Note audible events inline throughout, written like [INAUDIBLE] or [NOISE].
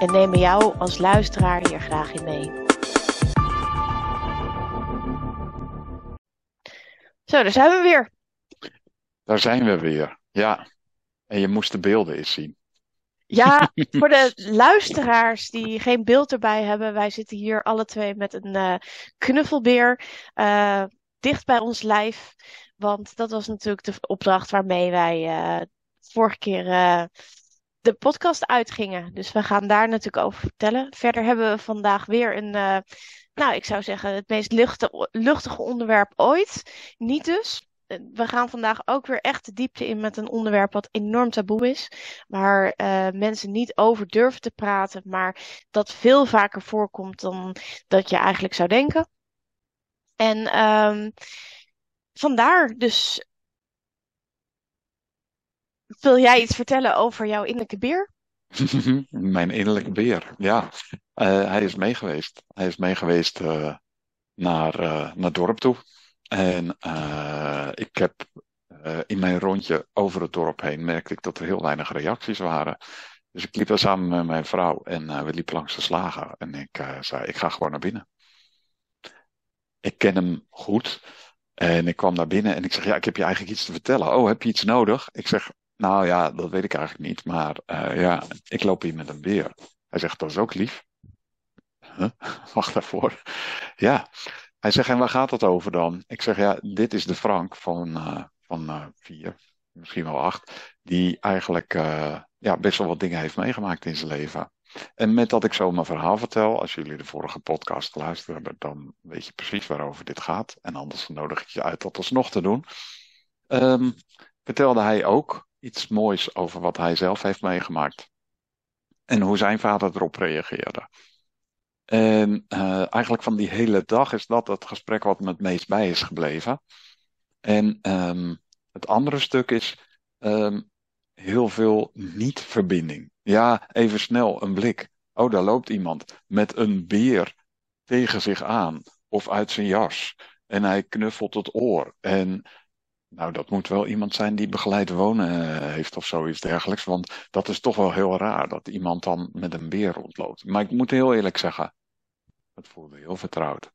En nemen jou als luisteraar hier graag in mee. Zo, daar zijn we weer. Daar zijn we weer. Ja. En je moest de beelden eens zien. Ja, [LAUGHS] voor de luisteraars die geen beeld erbij hebben, wij zitten hier alle twee met een eh, knuffelbeer eh, dicht bij ons lijf. Want dat was natuurlijk de opdracht waarmee wij eh, vorige keer de podcast uitgingen. Dus we gaan daar natuurlijk over vertellen. Verder hebben we vandaag weer een, eh, nou ik zou zeggen, het meest luchtige, onderwerp ooit. Niet dus. Eh, We gaan vandaag ook weer echt de diepte in met een onderwerp wat enorm taboe is. Waar eh, mensen niet over durven te praten, maar dat veel vaker voorkomt dan dat je eigenlijk zou denken. En ehm, vandaar dus. Wil jij iets vertellen over jouw innerlijke beer? [LAUGHS] Mijn innerlijke beer, ja. Eh, hij is meegeweest. Hij is meegeweest eh, naar, eh, naar het dorp toe. En ik heb in mijn rondje over het dorp heen merkte ik dat er heel weinig reacties waren. Dus ik liep daar samen met mijn vrouw en we liepen langs de slager. En ik zei, ik ga gewoon naar binnen. Ik ken hem goed. En ik kwam naar binnen en ik zeg, ja, ik heb je eigenlijk iets te vertellen. Oh, heb je iets nodig? Ik zeg, nou ja, dat weet ik eigenlijk niet. Maar eh, ja, ik loop hier met een beer. Hij zegt, dat is ook lief. Huh? [LAUGHS] Wacht daarvoor. Ja. Hij zegt, en waar gaat het over dan? Ik zeg, ja, dit is de Frank van, eh, van eh, vier, misschien wel acht, die eigenlijk ja, best wel wat dingen heeft meegemaakt in zijn leven. En met dat ik zo mijn verhaal vertel, als jullie de vorige podcast geluisterd hebben, dan weet je precies waarover dit gaat. En anders nodig ik je uit dat alsnog te doen. Ehm, vertelde hij ook iets moois over wat hij zelf heeft meegemaakt. En hoe zijn vader erop reageerde. En eh, eigenlijk van die hele dag is dat het gesprek wat me het meest bij is gebleven. En ehm, het andere stuk is ehm, heel veel niet-verbinding. Ja, even snel een blik. Oh, daar loopt iemand met een beer tegen zich aan of uit zijn jas. En hij knuffelt het oor. En nou, dat moet wel iemand zijn die begeleid wonen eh, heeft of zoiets dergelijks. Want dat is toch wel heel raar dat iemand dan met een beer rondloopt. Maar ik moet heel eerlijk zeggen, het voelde heel vertrouwd.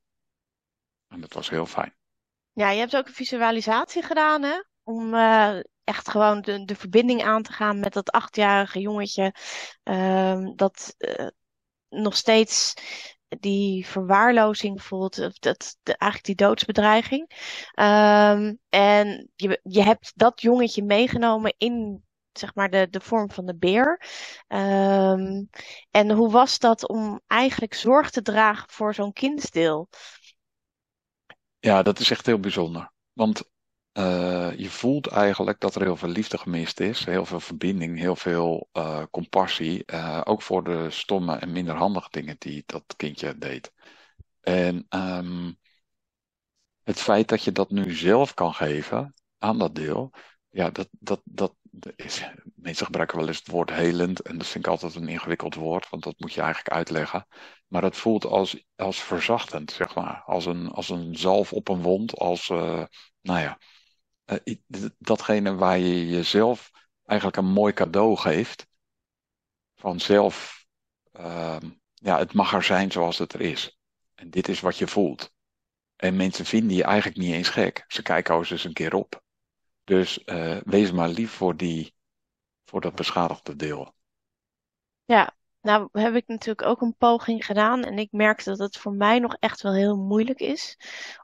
En dat was heel fijn. Ja, je hebt ook een visualisatie gedaan, hè? Om eh, echt gewoon de, de verbinding aan te gaan met dat achtjarige jongetje. ehm, dat eh, nog steeds die verwaarlozing. Of dat, eigenlijk die doodsbedreiging. Ehm, en je, je hebt dat jongetje meegenomen in. Zeg maar de, de vorm van de beer. Ehm, en hoe was dat om eigenlijk zorg te dragen voor zo'n kindsdeel? Ja, dat is echt heel bijzonder. Want eh, je voelt eigenlijk dat er heel veel liefde gemist is, heel veel verbinding, heel veel eh, compassie, eh, ook voor de stomme en minder handige dingen die dat kindje deed. En ehm, het feit dat je dat nu zelf kan geven aan dat deel, ja, dat, dat, dat is, mensen gebruiken wel eens het woord helend en dat vind ik altijd een ingewikkeld woord, want dat moet je eigenlijk uitleggen. Maar het voelt als, als verzachtend, zeg maar, als een, als een zalf op een wond, als, nou ja. Eh, datgene waar je jezelf eigenlijk een mooi cadeau geeft. Van zelf, ehm, ja, het mag er zijn zoals het er is. En dit is wat je voelt. En mensen vinden je eigenlijk niet eens gek. Ze kijken ook eens een keer op. Dus eh, wees maar lief voor die, voor dat beschadigde deel. Ja, nou heb ik natuurlijk ook een poging gedaan en ik merk dat het voor mij nog echt wel heel moeilijk is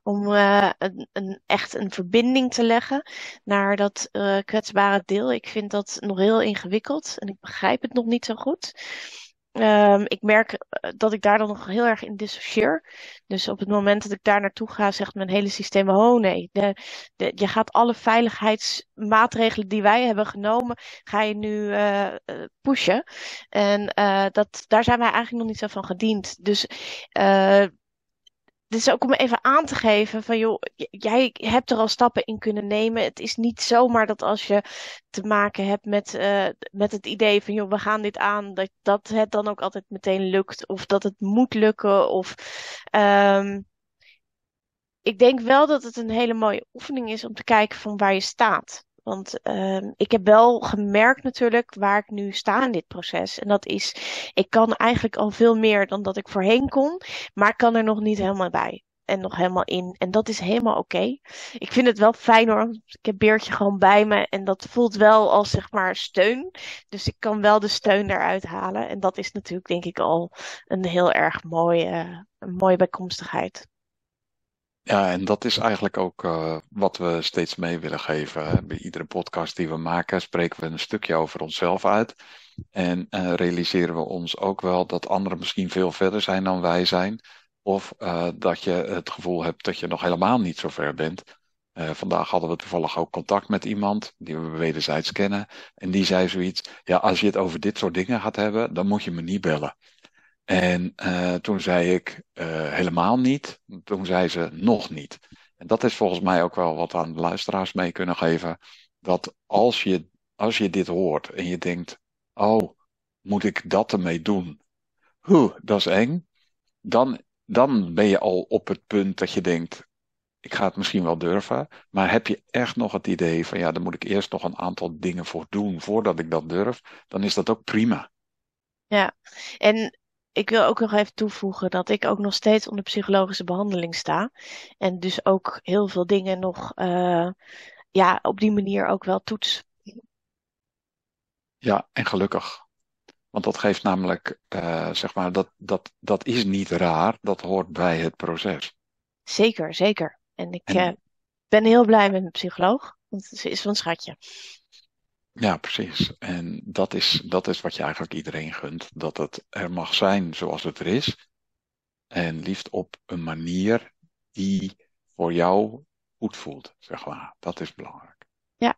om eh, een, een, echt een verbinding te leggen naar dat eh, kwetsbare deel. Ik vind dat nog heel ingewikkeld en ik begrijp het nog niet zo goed. Ehm, ik merk eh, dat ik daar dan nog heel erg in dissocieer. Dus op het moment dat ik daar naartoe ga, zegt mijn hele systeem: Oh nee, de, de, je gaat alle veiligheidsmaatregelen die wij hebben genomen, ga je nu uh, pushen. En dat, daar zijn wij eigenlijk nog niet zo van gediend. Dus is ook om even aan te geven van joh, jij hebt er al stappen in kunnen nemen. Het is niet zomaar dat als je te maken hebt met, uh, met het idee van joh, we gaan dit aan, dat, dat het dan ook altijd meteen lukt. Of dat het moet lukken. Of um, ik denk wel dat het een hele mooie oefening is om te kijken van waar je staat. Want uh, ik heb wel gemerkt natuurlijk waar ik nu sta in dit proces. En dat is, ik kan eigenlijk al veel meer dan dat ik voorheen kon, maar ik kan er nog niet helemaal bij. En nog helemaal in. En dat is helemaal oké. Ik vind het wel fijn hoor. Ik heb Beertje gewoon bij me. En dat voelt wel als zeg maar steun. Dus ik kan wel de steun eruit halen. En dat is natuurlijk denk ik al een heel erg mooie, een mooie bijkomstigheid. Ja, en dat is eigenlijk ook uh, wat we steeds mee willen geven. Bij iedere podcast die we maken, spreken we een stukje over onszelf uit. En uh, realiseren we ons ook wel dat anderen misschien veel verder zijn dan wij zijn. Of uh, dat je het gevoel hebt dat je nog helemaal niet zo ver bent. vandaag hadden we toevallig ook contact met iemand die we wederzijds kennen. En die zei zoiets: Ja, als je het over dit soort dingen gaat hebben, dan moet je me niet bellen. En uh, toen zei ik uh, helemaal niet. Toen zei ze nog niet. En dat is volgens mij ook wel wat aan de luisteraars mee kunnen geven. Dat als je, als je dit hoort en je denkt: Oh, moet ik dat ermee doen? Huh, dat is eng. Dan, dan ben je al op het punt dat je denkt: Ik ga het misschien wel durven. Maar heb je echt nog het idee van: Ja, dan moet ik eerst nog een aantal dingen voor doen voordat ik dat durf. Dan is dat ook prima. Ja, en ik wil ook nog even toevoegen dat ik ook nog steeds onder psychologische behandeling sta. En dus ook heel veel dingen nog uh, ja, op die manier ook wel toets. Ja, en gelukkig. Want dat geeft namelijk, uh, zeg maar, dat, dat, dat is niet raar. Dat hoort bij het proces. Zeker, zeker. En ik en... Uh, ben heel blij met mijn psycholoog. Want ze is van schatje. Ja, precies. En dat is, dat is wat je eigenlijk iedereen gunt. Dat het er mag zijn zoals het er is. En liefst op een manier die voor jou goed voelt, zeg maar. Dat is belangrijk. Ja.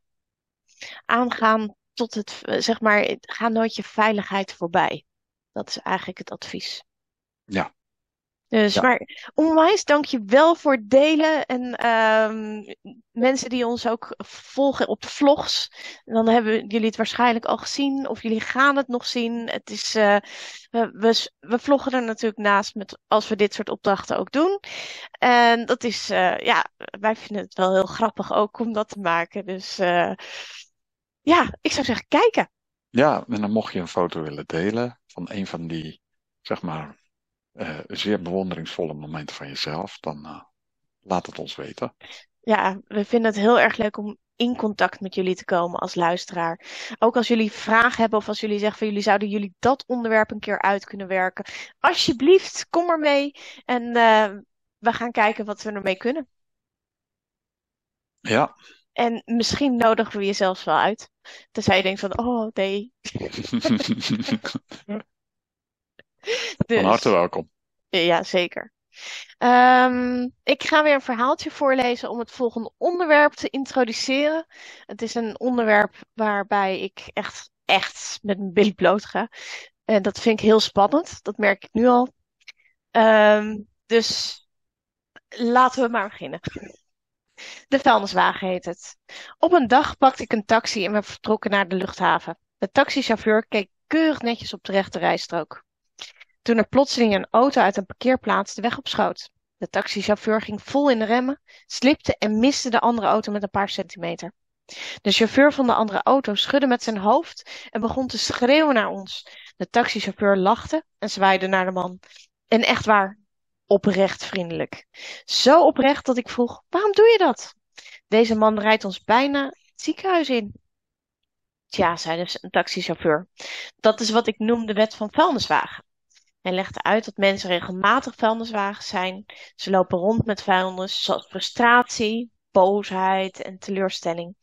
Aangaan tot het, zeg maar, ga nooit je veiligheid voorbij. Dat is eigenlijk het advies. Ja, dus, ja. maar onwijs dank je wel voor het delen. En um, mensen die ons ook volgen op de vlogs. Dan hebben jullie het waarschijnlijk al gezien. Of jullie gaan het nog zien. Het is, uh, we, we, we, vloggen er natuurlijk naast met als we dit soort opdrachten ook doen. En dat is, uh, ja, wij vinden het wel heel grappig ook om dat te maken. Dus uh, ja, ik zou zeggen, kijken. Ja, en dan mocht je een foto willen delen van een van die, zeg maar, uh, zeer bewonderingsvolle momenten van jezelf, dan uh, laat het ons weten. Ja, we vinden het heel erg leuk om in contact met jullie te komen als luisteraar. Ook als jullie vragen hebben of als jullie zeggen van jullie zouden jullie dat onderwerp een keer uit kunnen werken. Alsjeblieft, kom er mee en uh, we gaan kijken wat we ermee kunnen. Ja. En misschien nodigen we je zelfs wel uit. Tenzij je denkt van, oh nee. Dus, [LAUGHS] [LAUGHS] Van harte welkom. Ja, zeker. Um, ik ga weer een verhaaltje voorlezen om het volgende onderwerp te introduceren. Het is een onderwerp waarbij ik echt, echt met mijn billy bloot ga. En dat vind ik heel spannend. Dat merk ik nu al. Um, dus laten we maar beginnen. De vuilniswagen heet het. Op een dag pakte ik een taxi en we vertrokken naar de luchthaven. De taxichauffeur keek keurig netjes op de rechte rijstrook toen er plotseling een auto uit een parkeerplaats de weg op schoot. De taxichauffeur ging vol in de remmen, slipte en miste de andere auto met een paar centimeter. De chauffeur van de andere auto schudde met zijn hoofd en begon te schreeuwen naar ons. De taxichauffeur lachte en zwaaide naar de man. En echt waar, oprecht vriendelijk. Zo oprecht dat ik vroeg: waarom doe je dat? Deze man rijdt ons bijna het ziekenhuis in. Tja, zei de taxichauffeur. Dat is wat ik noem de wet van vuilniswagen. Hij legde uit dat mensen regelmatig vuilniswagens zijn. Ze lopen rond met vuilnis, zoals frustratie, boosheid en teleurstelling.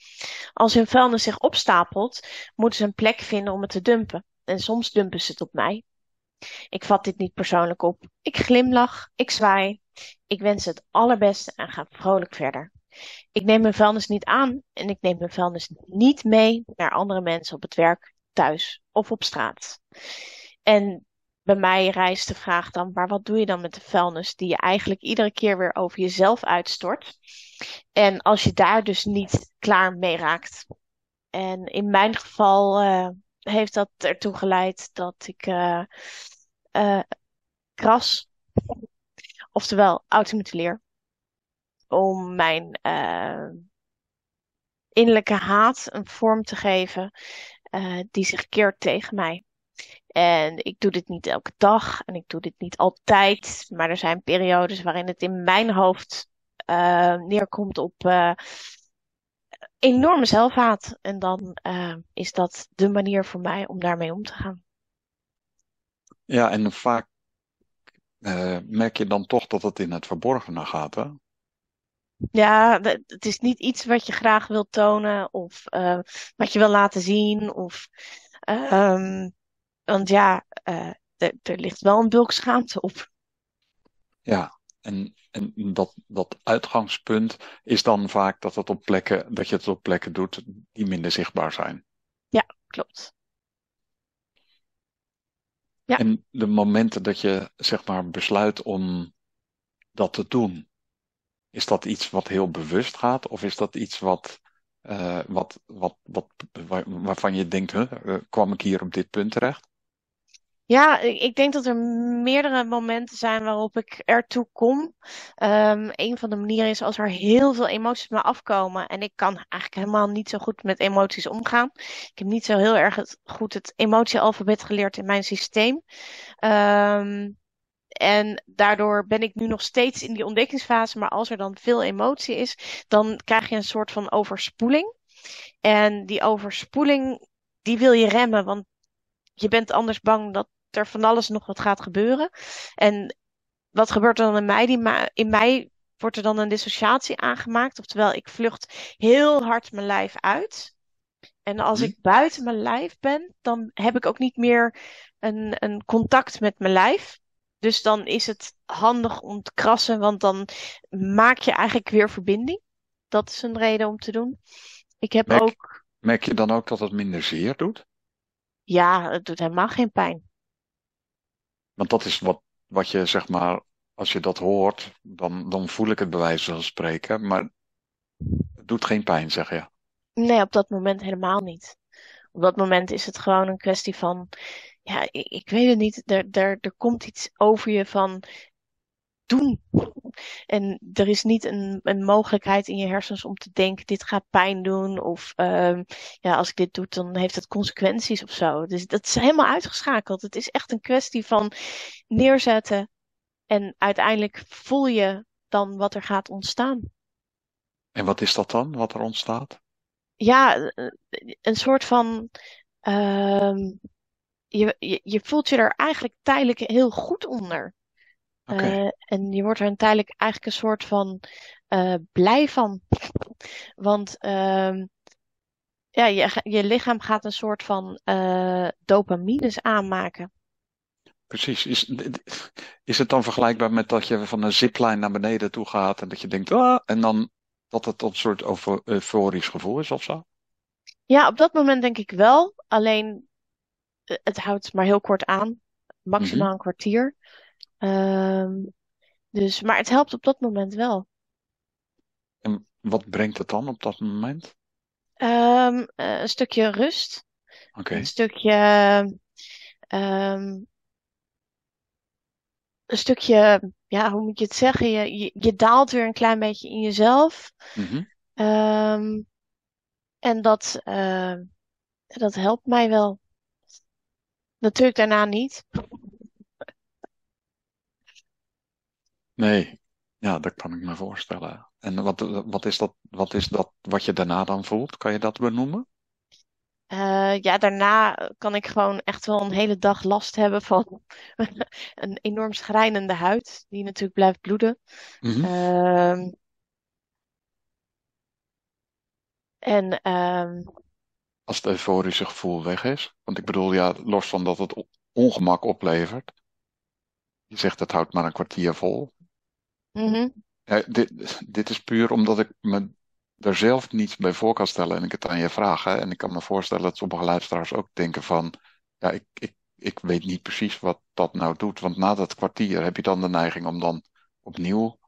Als hun vuilnis zich opstapelt, moeten ze een plek vinden om het te dumpen. En soms dumpen ze het op mij. Ik vat dit niet persoonlijk op. Ik glimlach, ik zwaai, ik wens het allerbeste en ga vrolijk verder. Ik neem mijn vuilnis niet aan en ik neem mijn vuilnis niet mee naar andere mensen op het werk, thuis of op straat. En bij mij rijst de vraag dan, maar wat doe je dan met de vuilnis die je eigenlijk iedere keer weer over jezelf uitstort? En als je daar dus niet klaar mee raakt. En in mijn geval uh, heeft dat ertoe geleid dat ik uh, uh, kras, oftewel automutileer, om mijn innerlijke haat een vorm te geven die zich keert tegen mij. En ik doe dit niet elke dag en ik doe dit niet altijd. Maar er zijn periodes waarin het in mijn hoofd uh, neerkomt op uh, enorme zelfhaat. En dan uh, is dat de manier voor mij om daarmee om te gaan. Ja, en vaak merk je dan toch dat het in het verborgene gaat, hè? Ja, het is niet iets wat je graag wilt tonen of wat je wil laten zien. Of, um, want ja, uh, er ligt wel een bulk schaamte op. Ja, en, en dat, dat uitgangspunt is dan vaak dat, het op plekken, dat je het op plekken doet die minder zichtbaar zijn. Ja, klopt. Ja. En de momenten dat je zeg maar besluit om dat te doen, is dat iets wat heel bewust gaat? Of is dat iets wat, uh, wat, wat, wat, waarvan je denkt, huh, uh, kwam ik hier op dit punt terecht? Ja, ik denk dat er meerdere momenten zijn waarop ik ertoe kom. Um, een van de manieren is als er heel veel emoties me afkomen. En ik kan eigenlijk helemaal niet zo goed met emoties omgaan. Ik heb niet zo heel erg goed het emotiealfabet geleerd in mijn systeem. Um, en daardoor ben ik nu nog steeds in die ontdekkingsfase. Maar als er dan veel emotie is, dan krijg je een soort van overspoeling. En die overspoeling, die wil je remmen. Want je bent anders bang dat er van alles nog wat gaat gebeuren. En wat gebeurt er dan in mij? Die in mij wordt er dan een dissociatie aangemaakt. Oftewel, ik vlucht heel hard mijn lijf uit. En als ik buiten mijn lijf ben, dan heb ik ook niet meer een, een contact met mijn lijf. Dus dan is het handig om te krassen, want dan maak je eigenlijk weer verbinding. Dat is een reden om te doen. Ik heb merk, ook. Merk je dan ook dat het minder zeer doet? Ja, het doet helemaal geen pijn. Want dat is wat, wat je zeg maar, als je dat hoort, dan, dan voel ik het bij wijze van spreken. Maar het doet geen pijn, zeg je. Nee, op dat moment helemaal niet. Op dat moment is het gewoon een kwestie van, ja, ik, ik weet het niet, er, er, er komt iets over je van doen. En er is niet een, een mogelijkheid in je hersens om te denken, dit gaat pijn doen. Of um, ja, als ik dit doe, dan heeft het consequenties of zo. Dus dat is helemaal uitgeschakeld. Het is echt een kwestie van neerzetten. En uiteindelijk voel je dan wat er gaat ontstaan. En wat is dat dan, wat er ontstaat? Ja, een soort van. Um, je, je, je voelt je er eigenlijk tijdelijk heel goed onder. Okay. Uh, en je wordt er een tijdelijk eigenlijk een soort van uh, blij van. Want uh, ja, je, je lichaam gaat een soort van uh, dopamines aanmaken. Precies. Is, is het dan vergelijkbaar met dat je van een zipline naar beneden toe gaat en dat je denkt, ah, en dan dat het een soort euforisch gevoel is of zo? Ja, op dat moment denk ik wel. Alleen het houdt maar heel kort aan. Maximaal mm -hmm. een kwartier. Um, dus, maar het helpt op dat moment wel. En wat brengt het dan op dat moment? Um, een stukje rust. Okay. Een stukje. Um, een stukje, ja, hoe moet je het zeggen? Je, je, je daalt weer een klein beetje in jezelf. Mm -hmm. um, en dat, uh, dat helpt mij wel. Natuurlijk daarna niet. Nee, ja, dat kan ik me voorstellen. En wat, wat, is dat, wat is dat wat je daarna dan voelt? Kan je dat benoemen? Uh, ja, daarna kan ik gewoon echt wel een hele dag last hebben van [LAUGHS] een enorm schrijnende huid, die natuurlijk blijft bloeden. Mm -hmm. uh, en um, Als het euforische gevoel weg is. Want ik bedoel, ja, los van dat het ongemak oplevert. Je zegt dat houdt maar een kwartier vol. Mhm. Ja, dit, dit is puur omdat ik me er zelf niets bij voor kan stellen en ik het aan je vraag. Hè? En ik kan me voorstellen dat sommige luisteraars ook denken van, ja, ik, ik, ik weet niet precies wat dat nou doet. Want na dat kwartier heb je dan de neiging om dan opnieuw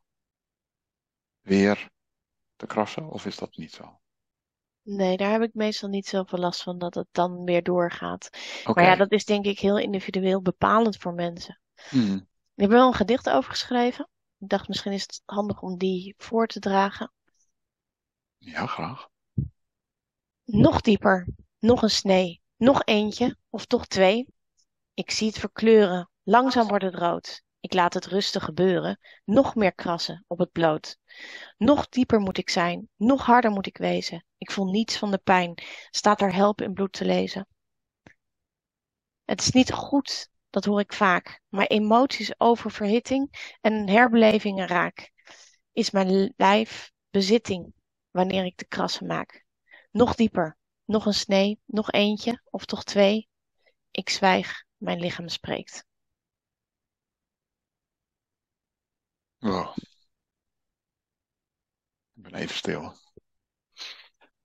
weer te krassen? Of is dat niet zo? Nee, daar heb ik meestal niet zoveel last van dat het dan weer doorgaat. Maar ja, dat is denk ik heel individueel bepalend voor mensen. Hmm. Ik heb er wel een gedicht over geschreven. Ik dacht misschien is het handig om die voor te dragen. Ja, graag. Nog dieper, nog een snee, nog eentje, of toch twee. Ik zie het verkleuren, langzaam wordt het rood. Ik laat het rustig gebeuren, nog meer krassen op het bloot. Nog dieper moet ik zijn, nog harder moet ik wezen. Ik voel niets van de pijn, staat er help in bloed te lezen. Het is niet goed, dat hoor ik vaak, maar emoties over verhitting en herbelevingen raak. Is mijn lijf bezitting wanneer ik de krassen maak? Nog dieper, nog een snee, nog eentje, of toch twee. Ik zwijg, mijn lichaam spreekt. Wow. Ik ben even stil.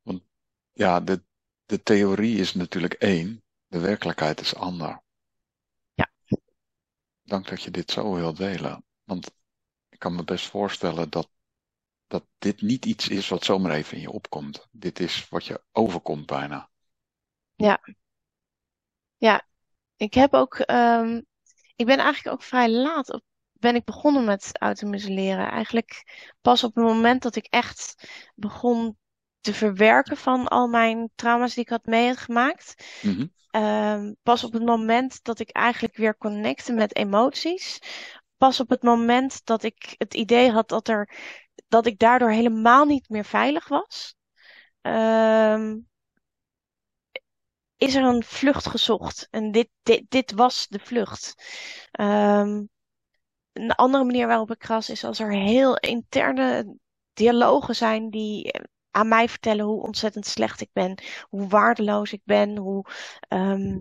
Want ja, de, de theorie is natuurlijk één, de werkelijkheid is ander. Dank dat je dit zo wilt delen. Want ik kan me best voorstellen dat, dat dit niet iets is wat zomaar even in je opkomt. Dit is wat je overkomt bijna. Ja, ja. Ik heb ook, ehm, ik ben eigenlijk ook vrij laat op, ben ik begonnen met automuseleren. Eigenlijk pas op het moment dat ik echt begon te verwerken van al mijn trauma's die ik had meegemaakt. Mhm. Ehm, pas op het moment dat ik eigenlijk weer connecte met emoties. Pas op het moment dat ik het idee had dat, er, dat ik daardoor helemaal niet meer veilig was. Ehm, is er een vlucht gezocht. En dit, dit, dit was de vlucht. Ehm, een andere manier waarop ik kras is als er heel interne dialogen zijn die aan mij vertellen hoe ontzettend slecht ik ben, hoe waardeloos ik ben, hoe, ehm,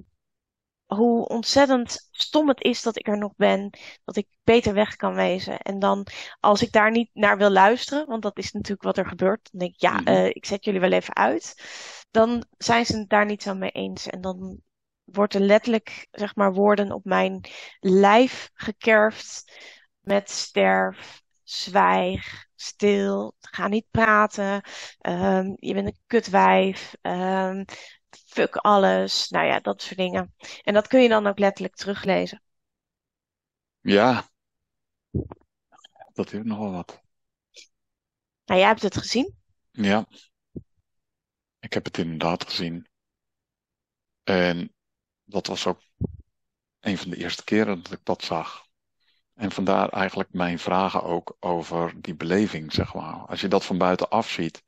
hoe ontzettend stom het is dat ik er nog ben, dat ik beter weg kan wezen. En dan, als ik daar niet naar wil luisteren, want dat is natuurlijk wat er gebeurt, dan denk ik, ja, eh, ik zet jullie wel even uit. Dan zijn ze het daar niet zo mee eens. En dan wordt er letterlijk, zeg maar, woorden op mijn lijf gekerfd met sterf, zwijg, stil, ga niet praten, ehm, je bent een kutwijf, ehm, fuck alles, nou ja, dat soort dingen. En dat kun je dan ook letterlijk teruglezen. Ja, dat heeft nogal wat. Nou, jij hebt het gezien. Ja, ik heb het inderdaad gezien. En dat was ook een van de eerste keren dat ik dat zag. En vandaar eigenlijk mijn vragen ook over die beleving, zeg maar. Als je dat van buitenaf ziet,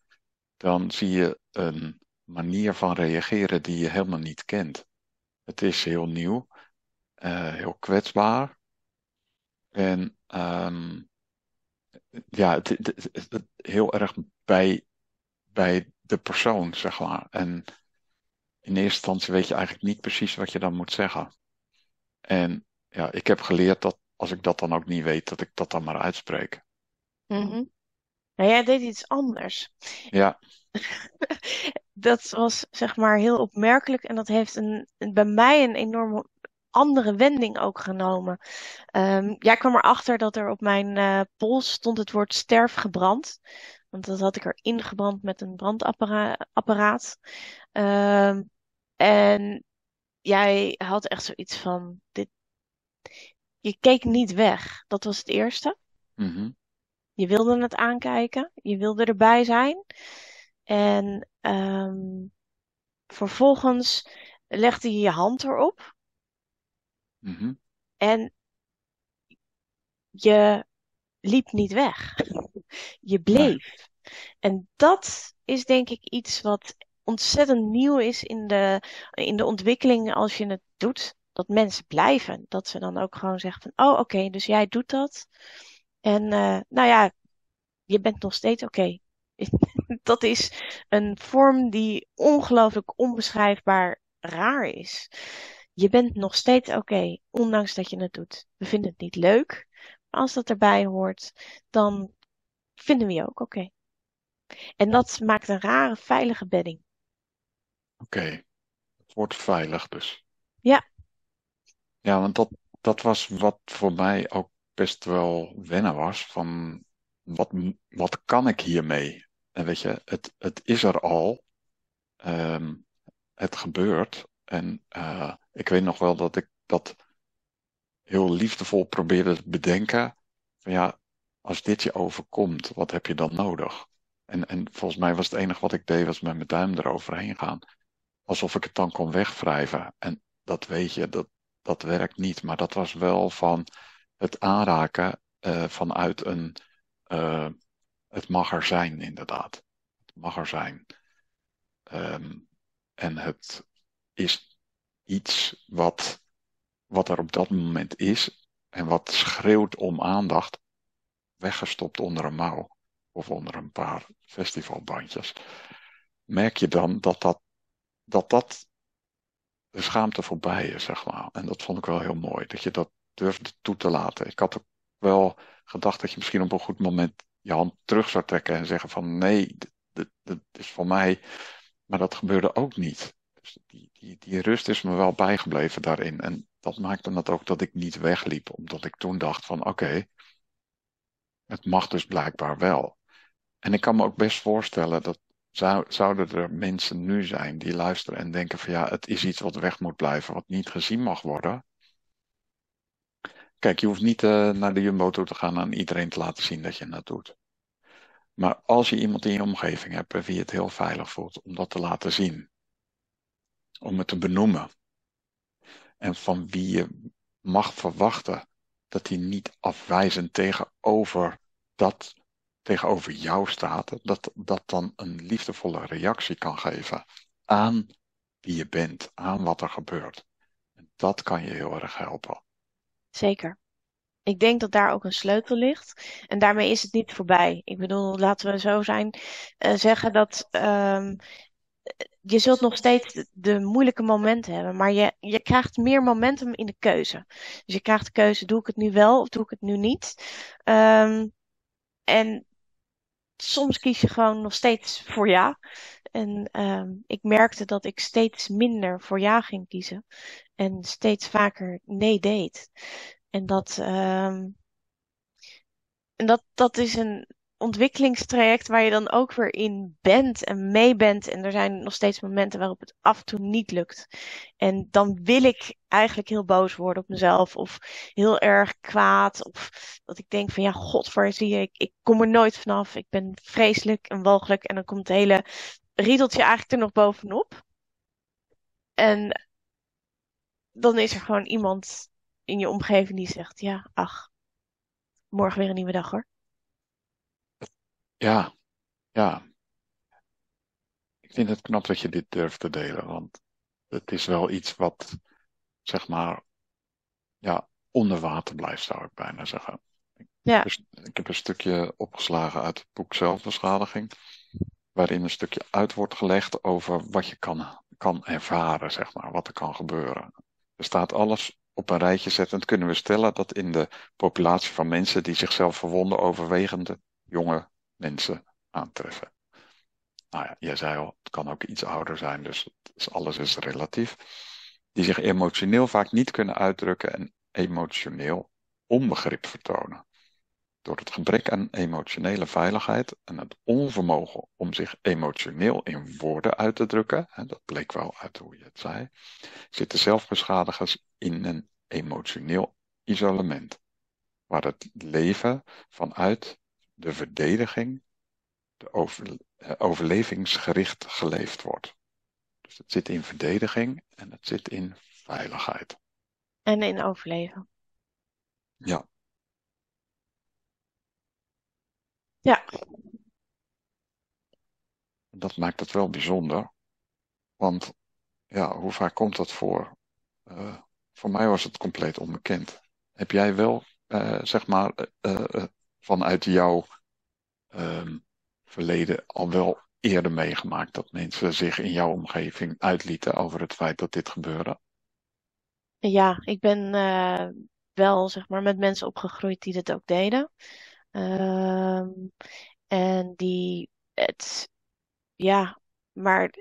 dan zie je een manier van reageren die je helemaal niet kent. Het is heel nieuw, eh, heel kwetsbaar. En ehm, ja, het, het- heel erg bij, bij de persoon, zeg maar. En in eerste instantie weet je eigenlijk niet precies wat je dan moet zeggen. En ja, ik heb geleerd dat als ik dat dan ook niet weet, dat ik dat dan maar uitspreek. Mhm. Nou, jij deed iets anders. Ja, [LAUGHS] Dat was zeg maar heel opmerkelijk en dat heeft een, bij mij een enorme andere wending ook genomen. Ehm, jij kwam erachter dat er op mijn eh, pols stond het woord sterf gebrand. Want dat had ik er ingebrand met een brandapparaat. Ehm, en jij had echt zoiets van, dit, je keek niet weg. Dat was het eerste. mhm, Je wilde het aankijken, je wilde erbij zijn. En ehm, vervolgens legde je je hand erop mhm. en je liep niet weg. [LAUGHS] Je bleef. En dat is denk ik iets wat ontzettend nieuw is in de, in de ontwikkeling als je het doet. Dat mensen blijven. Dat ze dan ook gewoon zeggen van, oh oké, dus jij doet dat. En eh, nou ja, je bent nog steeds oké. [LAUGHS] Dat is een vorm die ongelooflijk onbeschrijfbaar raar is. je bent nog steeds oké, ondanks dat je het doet. We vinden het niet leuk, maar als dat erbij hoort, dan vinden we je ook oké. En dat maakt een rare, veilige bedding. Oké, het wordt veilig dus. Ja. Ja, want dat, dat was wat voor mij ook best wel wennen was. Van wat, wat kan ik hiermee? En weet je, het, het is er al. Ehm, het gebeurt. En uh, ik weet nog wel dat ik dat heel liefdevol probeerde te bedenken. Van ja, als dit je overkomt, wat heb je dan nodig? En, en volgens mij was het enige wat ik deed, was met mijn duim eroverheen gaan. Alsof ik het dan kon wegwrijven. En dat weet je, dat, dat werkt niet. Maar dat was wel van het aanraken uh, vanuit een. Uh, het mag er zijn, inderdaad. Het mag er zijn. Um, en het is iets wat, wat er op dat moment is en wat schreeuwt om aandacht, weggestopt onder een mouw of onder een paar festivalbandjes. Merk je dan dat dat, dat, dat de schaamte voorbij is, zeg maar. En dat vond ik wel heel mooi, dat je dat durfde toe te laten. Ik had ook wel gedacht dat je misschien op een goed moment je hand terug zou trekken en zeggen van nee, dit, is voor mij. Maar dat gebeurde ook niet. Dus die, die, die rust is me wel bijgebleven daarin. En dat maakte het ook dat ik niet wegliep, omdat ik toen dacht van oké, het mag dus blijkbaar wel. En ik kan me ook best voorstellen dat zou, zouden er mensen nu zijn die luisteren en denken van ja, het is iets wat weg moet blijven, wat niet gezien mag worden. Kijk, je hoeft niet uh, naar de Jumbo toe te gaan en iedereen te laten zien dat je dat doet. Maar als je iemand in je omgeving hebt wie het heel veilig voelt om dat te laten zien, om het te benoemen, en van wie je mag verwachten dat hij niet afwijzend tegenover dat tegenover jou staat, dat dat dan een liefdevolle reactie kan geven aan wie je bent, aan wat er gebeurt. En dat kan je heel erg helpen. Zeker. Ik denk dat daar ook een sleutel ligt. En daarmee is het niet voorbij. Ik bedoel, laten we zo zijn, uh, zeggen dat um, je zult nog steeds de moeilijke momenten hebben, maar je, je krijgt meer momentum in de keuze. Dus je krijgt de keuze, doe ik het nu wel of doe ik het nu niet? Um, en soms kies je gewoon nog steeds voor ja. En um, ik merkte dat ik steeds minder voor ja ging kiezen. En steeds vaker nee deed. En dat, um, en dat, dat is een ontwikkelingstraject waar je dan ook weer in bent en mee bent. En er zijn nog steeds momenten waarop het af en toe niet lukt. En dan wil ik eigenlijk heel boos worden op mezelf. Of heel erg kwaad. Of dat ik denk van ja, god, voor zie je, ik, ik kom er nooit vanaf. Ik ben vreselijk en walgelijk. En dan komt het hele riedeltje eigenlijk er nog bovenop. En dan is er gewoon iemand in je omgeving die zegt: Ja, ach, morgen weer een nieuwe dag hoor. Ja, ja. Ik vind het knap dat je dit durft te delen, want het is wel iets wat, zeg maar, ja, onder water blijft, zou ik bijna zeggen. Ja. Dus ik heb een stukje opgeslagen uit het boek Zelfbeschadiging, waarin een stukje uit wordt gelegd over wat je kan, kan ervaren, zeg maar, wat er kan gebeuren. Er staat alles op een rijtje zettend, kunnen we stellen dat in de populatie van mensen die zichzelf verwonden, overwegende jonge mensen aantreffen. Nou ja, jij zei al, het kan ook iets ouder zijn, dus alles is relatief. Die zich emotioneel vaak niet kunnen uitdrukken en emotioneel onbegrip vertonen. Door het gebrek aan emotionele veiligheid en het onvermogen om zich emotioneel in woorden uit te drukken, en dat bleek wel uit hoe je het zei, zitten zelfbeschadigers in een emotioneel isolement, waar het leven vanuit de verdediging, de over, eh, overlevingsgericht geleefd wordt. Dus het zit in verdediging en het zit in veiligheid. En in overleven. Ja. Ja. Dat maakt het wel bijzonder. Want ja, hoe vaak komt dat voor? Uh, voor mij was het compleet onbekend. Heb jij wel, uh, zeg maar, uh, vanuit jouw um, verleden al wel eerder meegemaakt dat mensen zich in jouw omgeving uitlieten over het feit dat dit gebeurde? Ja, ik ben eh, wel zeg maar met mensen opgegroeid die dat ook deden. Ehm, en die het, ja, maar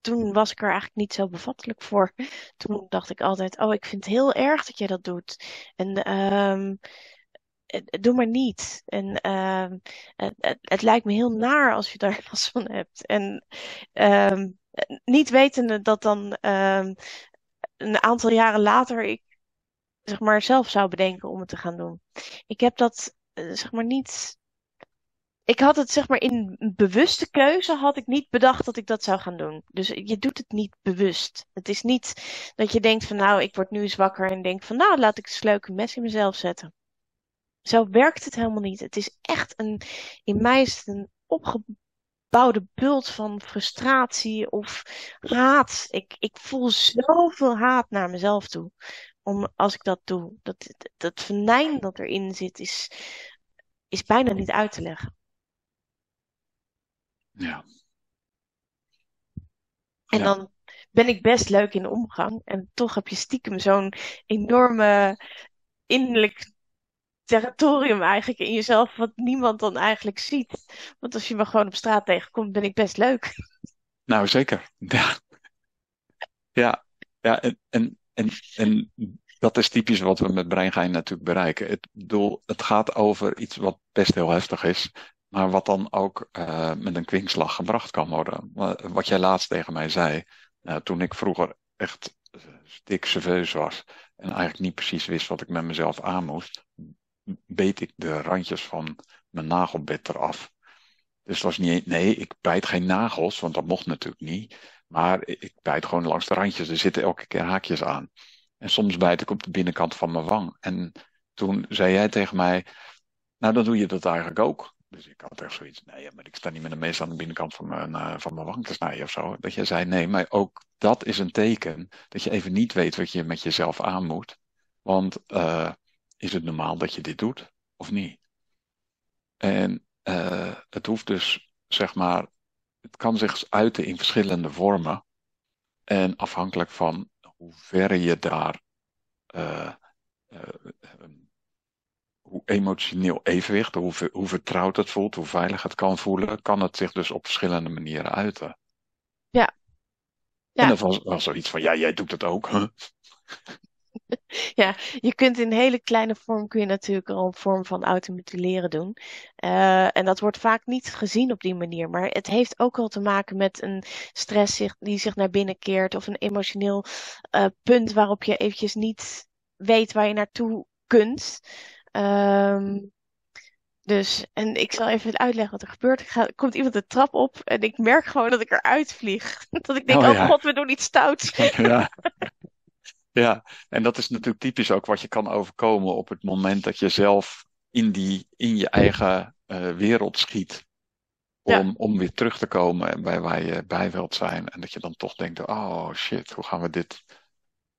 toen was ik er eigenlijk niet zo bevattelijk voor. Toen dacht ik altijd, oh, ik vind het heel erg dat jij dat doet. En ehm, eh, doe maar niet. En ehm, het, het, lijkt me heel naar als je daar [LAUGHS] last van hebt. En ehm, niet wetende dat dan ehm, een aantal jaren later ik zeg maar zelf zou bedenken om het te gaan doen. Ik heb dat eh, zeg maar niet. Ik had het zeg maar in bewuste keuze had ik niet bedacht dat ik dat zou gaan doen. Dus je doet het niet bewust. Het is niet dat je denkt van nou, ik word nu eens wakker en denk van nou, laat ik eens leuk een mes in mezelf zetten. Zo werkt het helemaal niet. Het is echt een, in mij is het een opgebouwde bult van frustratie of haat. Ik, ik voel zoveel haat naar mezelf toe. Om, als ik dat doe. Dat, dat, dat venijn dat erin zit, is, is bijna niet uit te leggen. Ja. En Ja. dan ben ik best leuk in de omgang. En toch heb je stiekem zo'n enorme innerlijk territorium eigenlijk in jezelf, wat niemand dan eigenlijk ziet. Want als je me gewoon op straat tegenkomt, ben ik best leuk. [LAUGHS] Nou, zeker. Ja. Ja. Ja. En, en, en, en dat is typisch wat we met breingein natuurlijk bereiken. Het, bedoel, het gaat over iets wat best heel heftig is. Maar wat dan ook eh, met een kwinkslag gebracht kan worden. Wa- Wat jij laatst tegen mij zei. nou, toen ik vroeger echt eh, stik serveus was. En eigenlijk niet precies wist wat ik met mezelf aan moest. Beet ik de randjes van mijn nagelbed eraf. Dus het was niet, nee, ik bijt geen nagels, want dat mocht natuurlijk niet. Maar ik bijt gewoon langs de randjes. Er zitten elke keer haakjes aan. En soms bijt ik op de binnenkant van mijn wang. En toen zei jij tegen mij, nou dan doe je dat eigenlijk ook. Dus ik had echt zoiets, nee, maar ik sta niet met een mes aan de binnenkant van mijn, eh, van mijn wang te snijden of zo. Dat jij zei, nee, maar ook dat is een teken dat je even niet weet wat je met jezelf aan moet. Want eh, is het normaal dat je dit doet of niet? En eh, het hoeft dus, zeg maar, het kan zich uiten in verschillende vormen. En afhankelijk van hoe ver je daar, eh, eh, eh, hoe emotioneel evenwicht, hoe, hoe vertrouwd het voelt, hoe veilig het kan voelen, kan het zich dus op verschillende manieren uiten. Ja, En ja, dat was wel zoiets van, ja, jij doet het ook. Huh? [LAUGHS] ja. Je kunt in hele kleine vorm kun je natuurlijk al een vorm van automutileren doen. Eh, en dat wordt vaak niet gezien op die manier. Maar het heeft ook wel te maken met een stress zich, die zich naar binnen keert. Of een emotioneel eh, punt waarop je eventjes niet weet waar je naartoe kunt. Ehm, Dus, en ik zal even uitleggen wat er gebeurt. Er gaat- komt iemand de trap op en ik merk gewoon dat ik eruit vlieg. [LAUGHS] Dat ik denk, Oh oh god, we doen iets stouts. [LAUGHS] ja, ja. En dat is natuurlijk typisch ook wat je kan overkomen op het moment dat je zelf in die, in je eigen eh, wereld schiet. Ja, om, om weer terug te komen bij waar je bij wilt zijn. En dat je dan toch denkt, oh shit, hoe gaan we dit?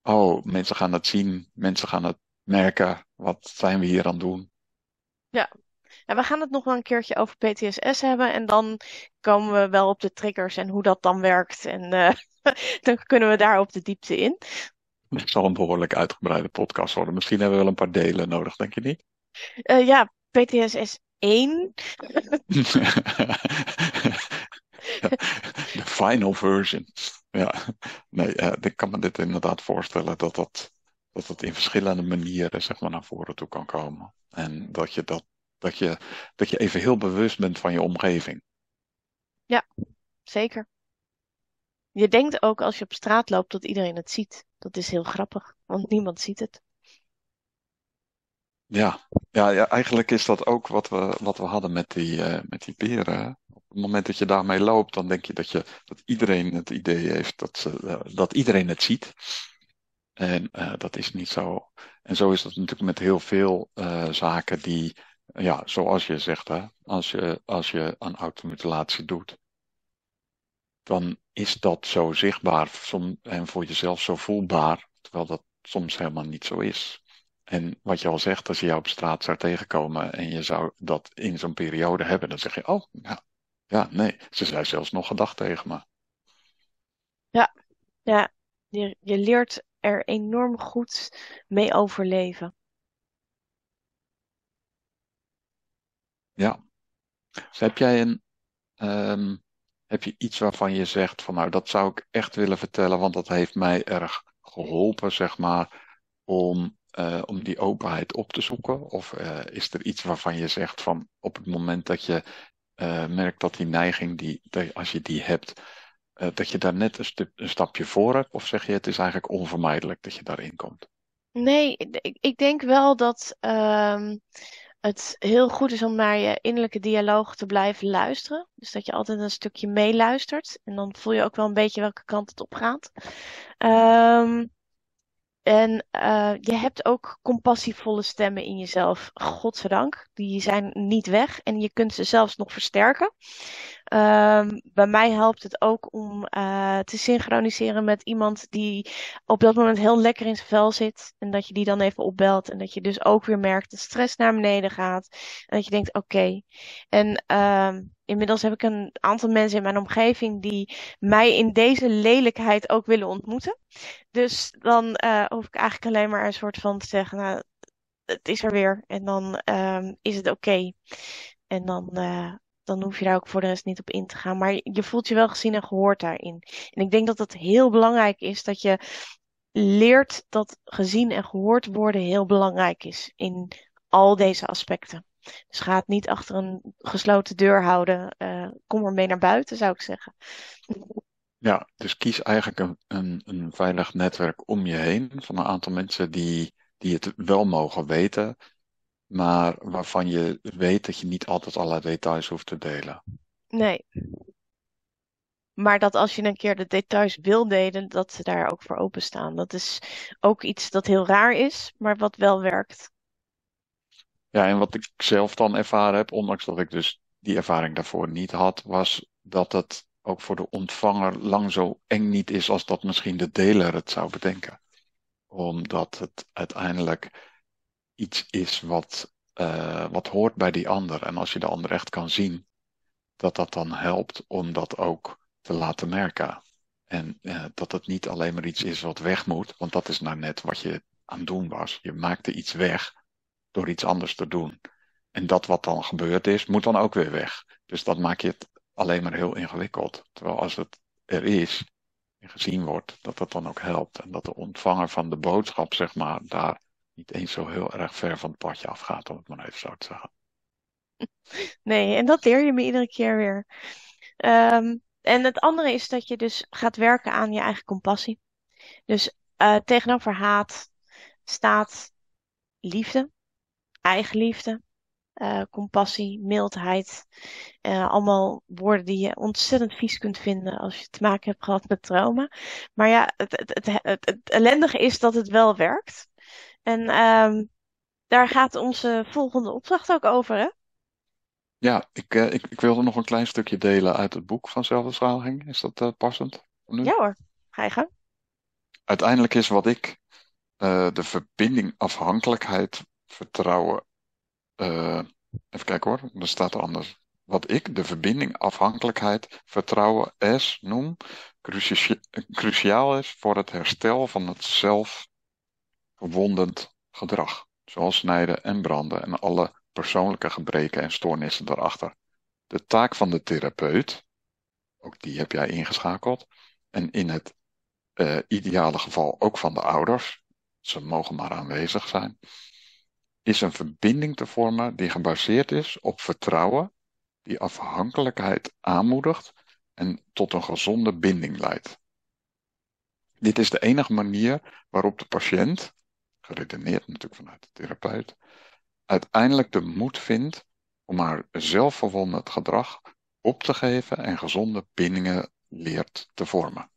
Oh, mensen gaan het zien, mensen gaan het merken. Wat zijn we hier aan het doen? ja. En we gaan het nog wel een keertje over PTSS hebben. En dan komen we wel op de triggers en hoe dat dan werkt. En eh, [LAUGHS] dan kunnen we daar op de diepte in. Het zal een behoorlijk uitgebreide podcast worden. Misschien hebben we wel een paar delen nodig, denk je niet? Eh, ja, PTSS 1. [LAUGHS] De final version. Ja, nee, eh, ik kan me dit inderdaad voorstellen dat dat, dat het in verschillende manieren zeg maar, naar voren toe kan komen. En dat je, dat, dat, je, dat je even heel bewust bent van je omgeving. Ja, zeker. Je denkt ook als je op straat loopt dat iedereen het ziet. Dat is heel grappig, want niemand ziet het. Ja, ja, ja eigenlijk is dat ook wat we, wat we hadden met die, eh, met die beren. Op het moment dat je daarmee loopt, dan denk je dat, je, dat iedereen het idee heeft dat, eh, dat iedereen het ziet. En eh, dat is niet zo. En zo is dat natuurlijk met heel veel zaken die, ja, zoals je zegt, hè, als je, als je aan automutilatie doet, dan is dat zo zichtbaar en voor jezelf zo voelbaar, terwijl dat soms helemaal niet zo is. En wat je al zegt, als je jou op straat zou tegenkomen en je zou dat in zo'n periode hebben, dan zeg je, oh, ja, ja, nee, ze zei zelfs nog gedacht tegen me. Ja, ja. Je, je leert er enorm goed mee overleven. Ja. Dus heb jij een, ehm, heb je iets waarvan je zegt van nou dat zou ik echt willen vertellen, want dat heeft mij erg geholpen, zeg maar, om, eh, om die openheid op te zoeken? Of eh, is er iets waarvan je zegt van op het moment dat je uh, merkt dat die neiging, die, als je die hebt, dat je daar net een, een, stapje voor hebt? Of zeg je het is eigenlijk onvermijdelijk dat je daarin komt? Nee, ik, ik denk wel dat. Ehm, het heel goed is om naar je innerlijke dialoog te blijven luisteren. Dus dat je altijd een stukje meeluistert. En dan voel je ook wel een beetje welke kant het op gaat. Um, en uh, je hebt ook compassievolle stemmen in jezelf. Godzijdank. Die zijn niet weg en je kunt ze zelfs nog versterken. Um, bij mij helpt het ook om uh, te synchroniseren met iemand die op dat moment heel lekker in zijn vel zit. En dat je die dan even opbelt. En dat je dus ook weer merkt dat stress naar beneden gaat. En dat je denkt, oké. En um, inmiddels heb ik een aantal mensen in mijn omgeving die mij in deze lelijkheid ook willen ontmoeten. Dus dan uh, hoef ik eigenlijk alleen maar een soort van te zeggen, nou, het is er weer. En dan um, is het oké. En dan, uh, dan hoef je daar ook voor de rest niet op in te gaan. Maar je voelt je wel gezien en gehoord daarin. En ik denk dat het heel belangrijk is dat je leert dat gezien en gehoord worden heel belangrijk is in al deze aspecten. Dus ga het niet achter een gesloten deur houden. Uh, kom er mee naar buiten, zou ik zeggen. Ja, dus kies eigenlijk een, een, een veilig netwerk om je heen van een aantal mensen die, die het wel mogen weten, maar waarvan je weet dat je niet altijd alle details hoeft te delen. Nee. Maar dat als je een keer de details wil delen, dat ze daar ook voor openstaan. Dat is ook iets dat heel raar is, maar wat wel werkt. Ja, en wat ik zelf dan ervaren heb, ondanks dat ik dus die ervaring daarvoor niet had, was dat het ook voor de ontvanger lang zo eng niet is als dat misschien de deler het zou bedenken. Omdat het uiteindelijk iets is wat, uh, wat hoort bij die ander. En als je de ander echt kan zien, dat dat dan helpt om dat ook te laten merken. En uh, dat het niet alleen maar iets is wat weg moet, want dat is nou net wat je aan het doen was. Je maakte iets weg door iets anders te doen. En dat wat dan gebeurd is, moet dan ook weer weg. Dus dat maakt je het alleen maar heel ingewikkeld. Terwijl als het er is en gezien wordt, dat dat dan ook helpt. En dat de ontvanger van de boodschap, zeg maar, daar niet eens zo heel erg ver van het padje afgaat, om het maar even zo te zeggen. Nee, en dat leer je me iedere keer weer. Um, en het andere is dat je dus gaat werken aan je eigen compassie. Dus uh, tegenover haat staat liefde, eigenliefde, uh, compassie, mildheid. Uh, allemaal woorden die je ontzettend vies kunt vinden als je te maken hebt gehad met trauma. Maar ja, het, het, het, het ellendige is dat het wel werkt. En um, daar gaat onze volgende opdracht ook over, hè? Ja, ik, uh, ik, ik wilde nog een klein stukje delen uit het boek van zelfbestraling. Is dat passend? Nu? Ja hoor, ga je gang. Uiteindelijk is wat ik de verbinding, afhankelijkheid, vertrouwen. even kijken hoor, er staat er anders. Wat ik de verbinding, afhankelijkheid, vertrouwen, S noem, cruciaal is voor het herstel van het zelf verwondend gedrag, zoals snijden en branden en alle persoonlijke gebreken en stoornissen daarachter. De taak van de therapeut, ook die heb jij ingeschakeld, en in het uh, ideale geval ook van de ouders, ze mogen maar aanwezig zijn, is een verbinding te vormen die gebaseerd is op vertrouwen, die afhankelijkheid aanmoedigt en tot een gezonde binding leidt. Dit is de enige manier waarop de patiënt geredeneerd natuurlijk vanuit de therapeut, uiteindelijk de moed vindt om haar zelfverwonderd gedrag op te geven en gezonde bindingen leert te vormen.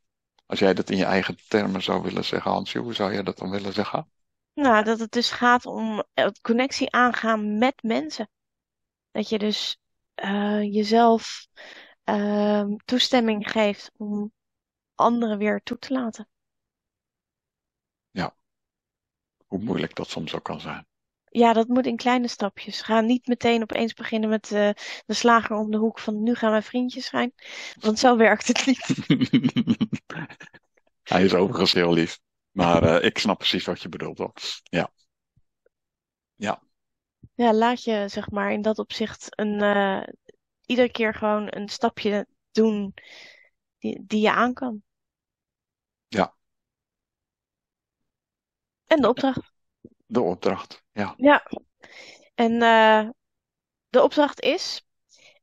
Als jij dat in je eigen termen zou willen zeggen, Hansje, hoe zou jij dat dan willen zeggen? Nou, dat het dus gaat om het connectie aangaan met mensen. Dat je dus uh, jezelf uh, toestemming geeft om anderen weer toe te laten. hoe moeilijk dat soms ook kan zijn. Ja, dat moet in kleine stapjes. Ga niet meteen opeens beginnen met uh, de slager om de hoek van nu gaan wij vriendjes zijn. Want zo werkt het niet. [LAUGHS] Hij is overigens heel lief. Maar eh, ik snap precies wat je bedoelt hoor. Ja, ja, Ja, laat je zeg maar in dat opzicht een, eh, iedere keer gewoon een stapje doen die, die je aan kan. ja. En de opdracht. De opdracht. Ja. Ja, en eh, de opdracht is,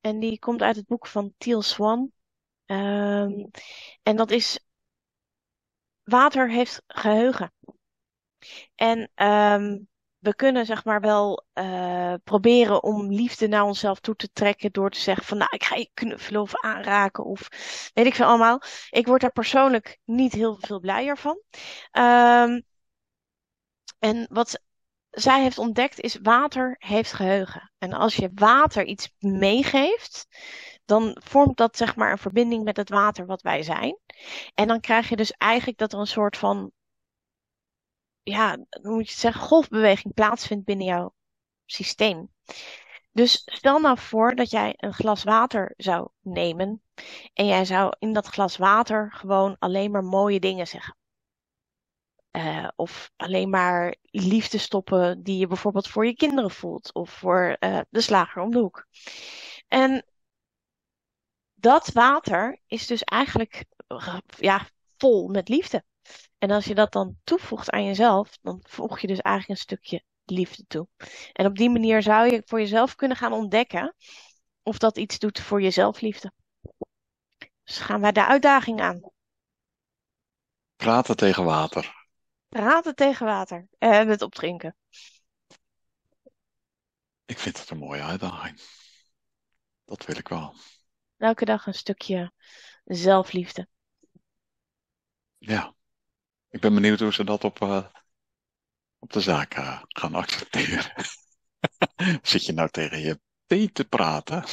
en die komt uit het boek van Teal Swan. Ehm, en dat is, water heeft geheugen. En ehm, we kunnen zeg maar wel eh, proberen om liefde naar onszelf toe te trekken door te zeggen van nou ik ga je knuffelen of aanraken of weet ik veel allemaal. Ik word daar persoonlijk niet heel veel blijer van. Ehm, en wat zij heeft ontdekt is water heeft geheugen. En als je water iets meegeeft, dan vormt dat zeg maar een verbinding met het water wat wij zijn. En dan krijg je dus eigenlijk dat er een soort van ja, hoe moet je het zeggen, golfbeweging plaatsvindt binnen jouw systeem. Dus stel nou voor dat jij een glas water zou nemen en jij zou in dat glas water gewoon alleen maar mooie dingen zeggen. Uh, of alleen maar liefde stoppen die je bijvoorbeeld voor je kinderen voelt of voor uh, de slager om de hoek. En dat water is dus eigenlijk ja, vol met liefde. En als je dat dan toevoegt aan jezelf, dan voeg je dus eigenlijk een stukje liefde toe. En op die manier zou je voor jezelf kunnen gaan ontdekken of dat iets doet voor je zelfliefde. Dus gaan wij de uitdaging aan. Praten tegen water. Praten tegen water. En het opdrinken. Ik vind het een mooie uitdaging. Dat wil ik wel. Elke dag een stukje zelfliefde. Ja. Ik ben benieuwd hoe ze dat op, uh, op de zaak uh, gaan accepteren. [LAUGHS] Zit je nou tegen je thee te praten?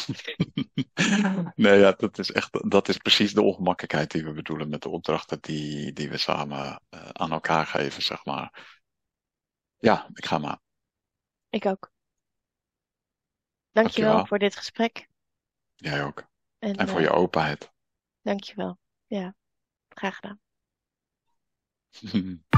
[LAUGHS] nee, ja, dat is echt, dat is precies de ongemakkelijkheid die we bedoelen met de opdrachten die, die we samen uh, aan elkaar geven, zeg maar. Ja, ik ga maar. Ik ook. Dankjewel, Dankjewel. voor dit gesprek. Jij ook. En, en voor je openheid. Dankjewel. Ja, graag gedaan. [LAUGHS]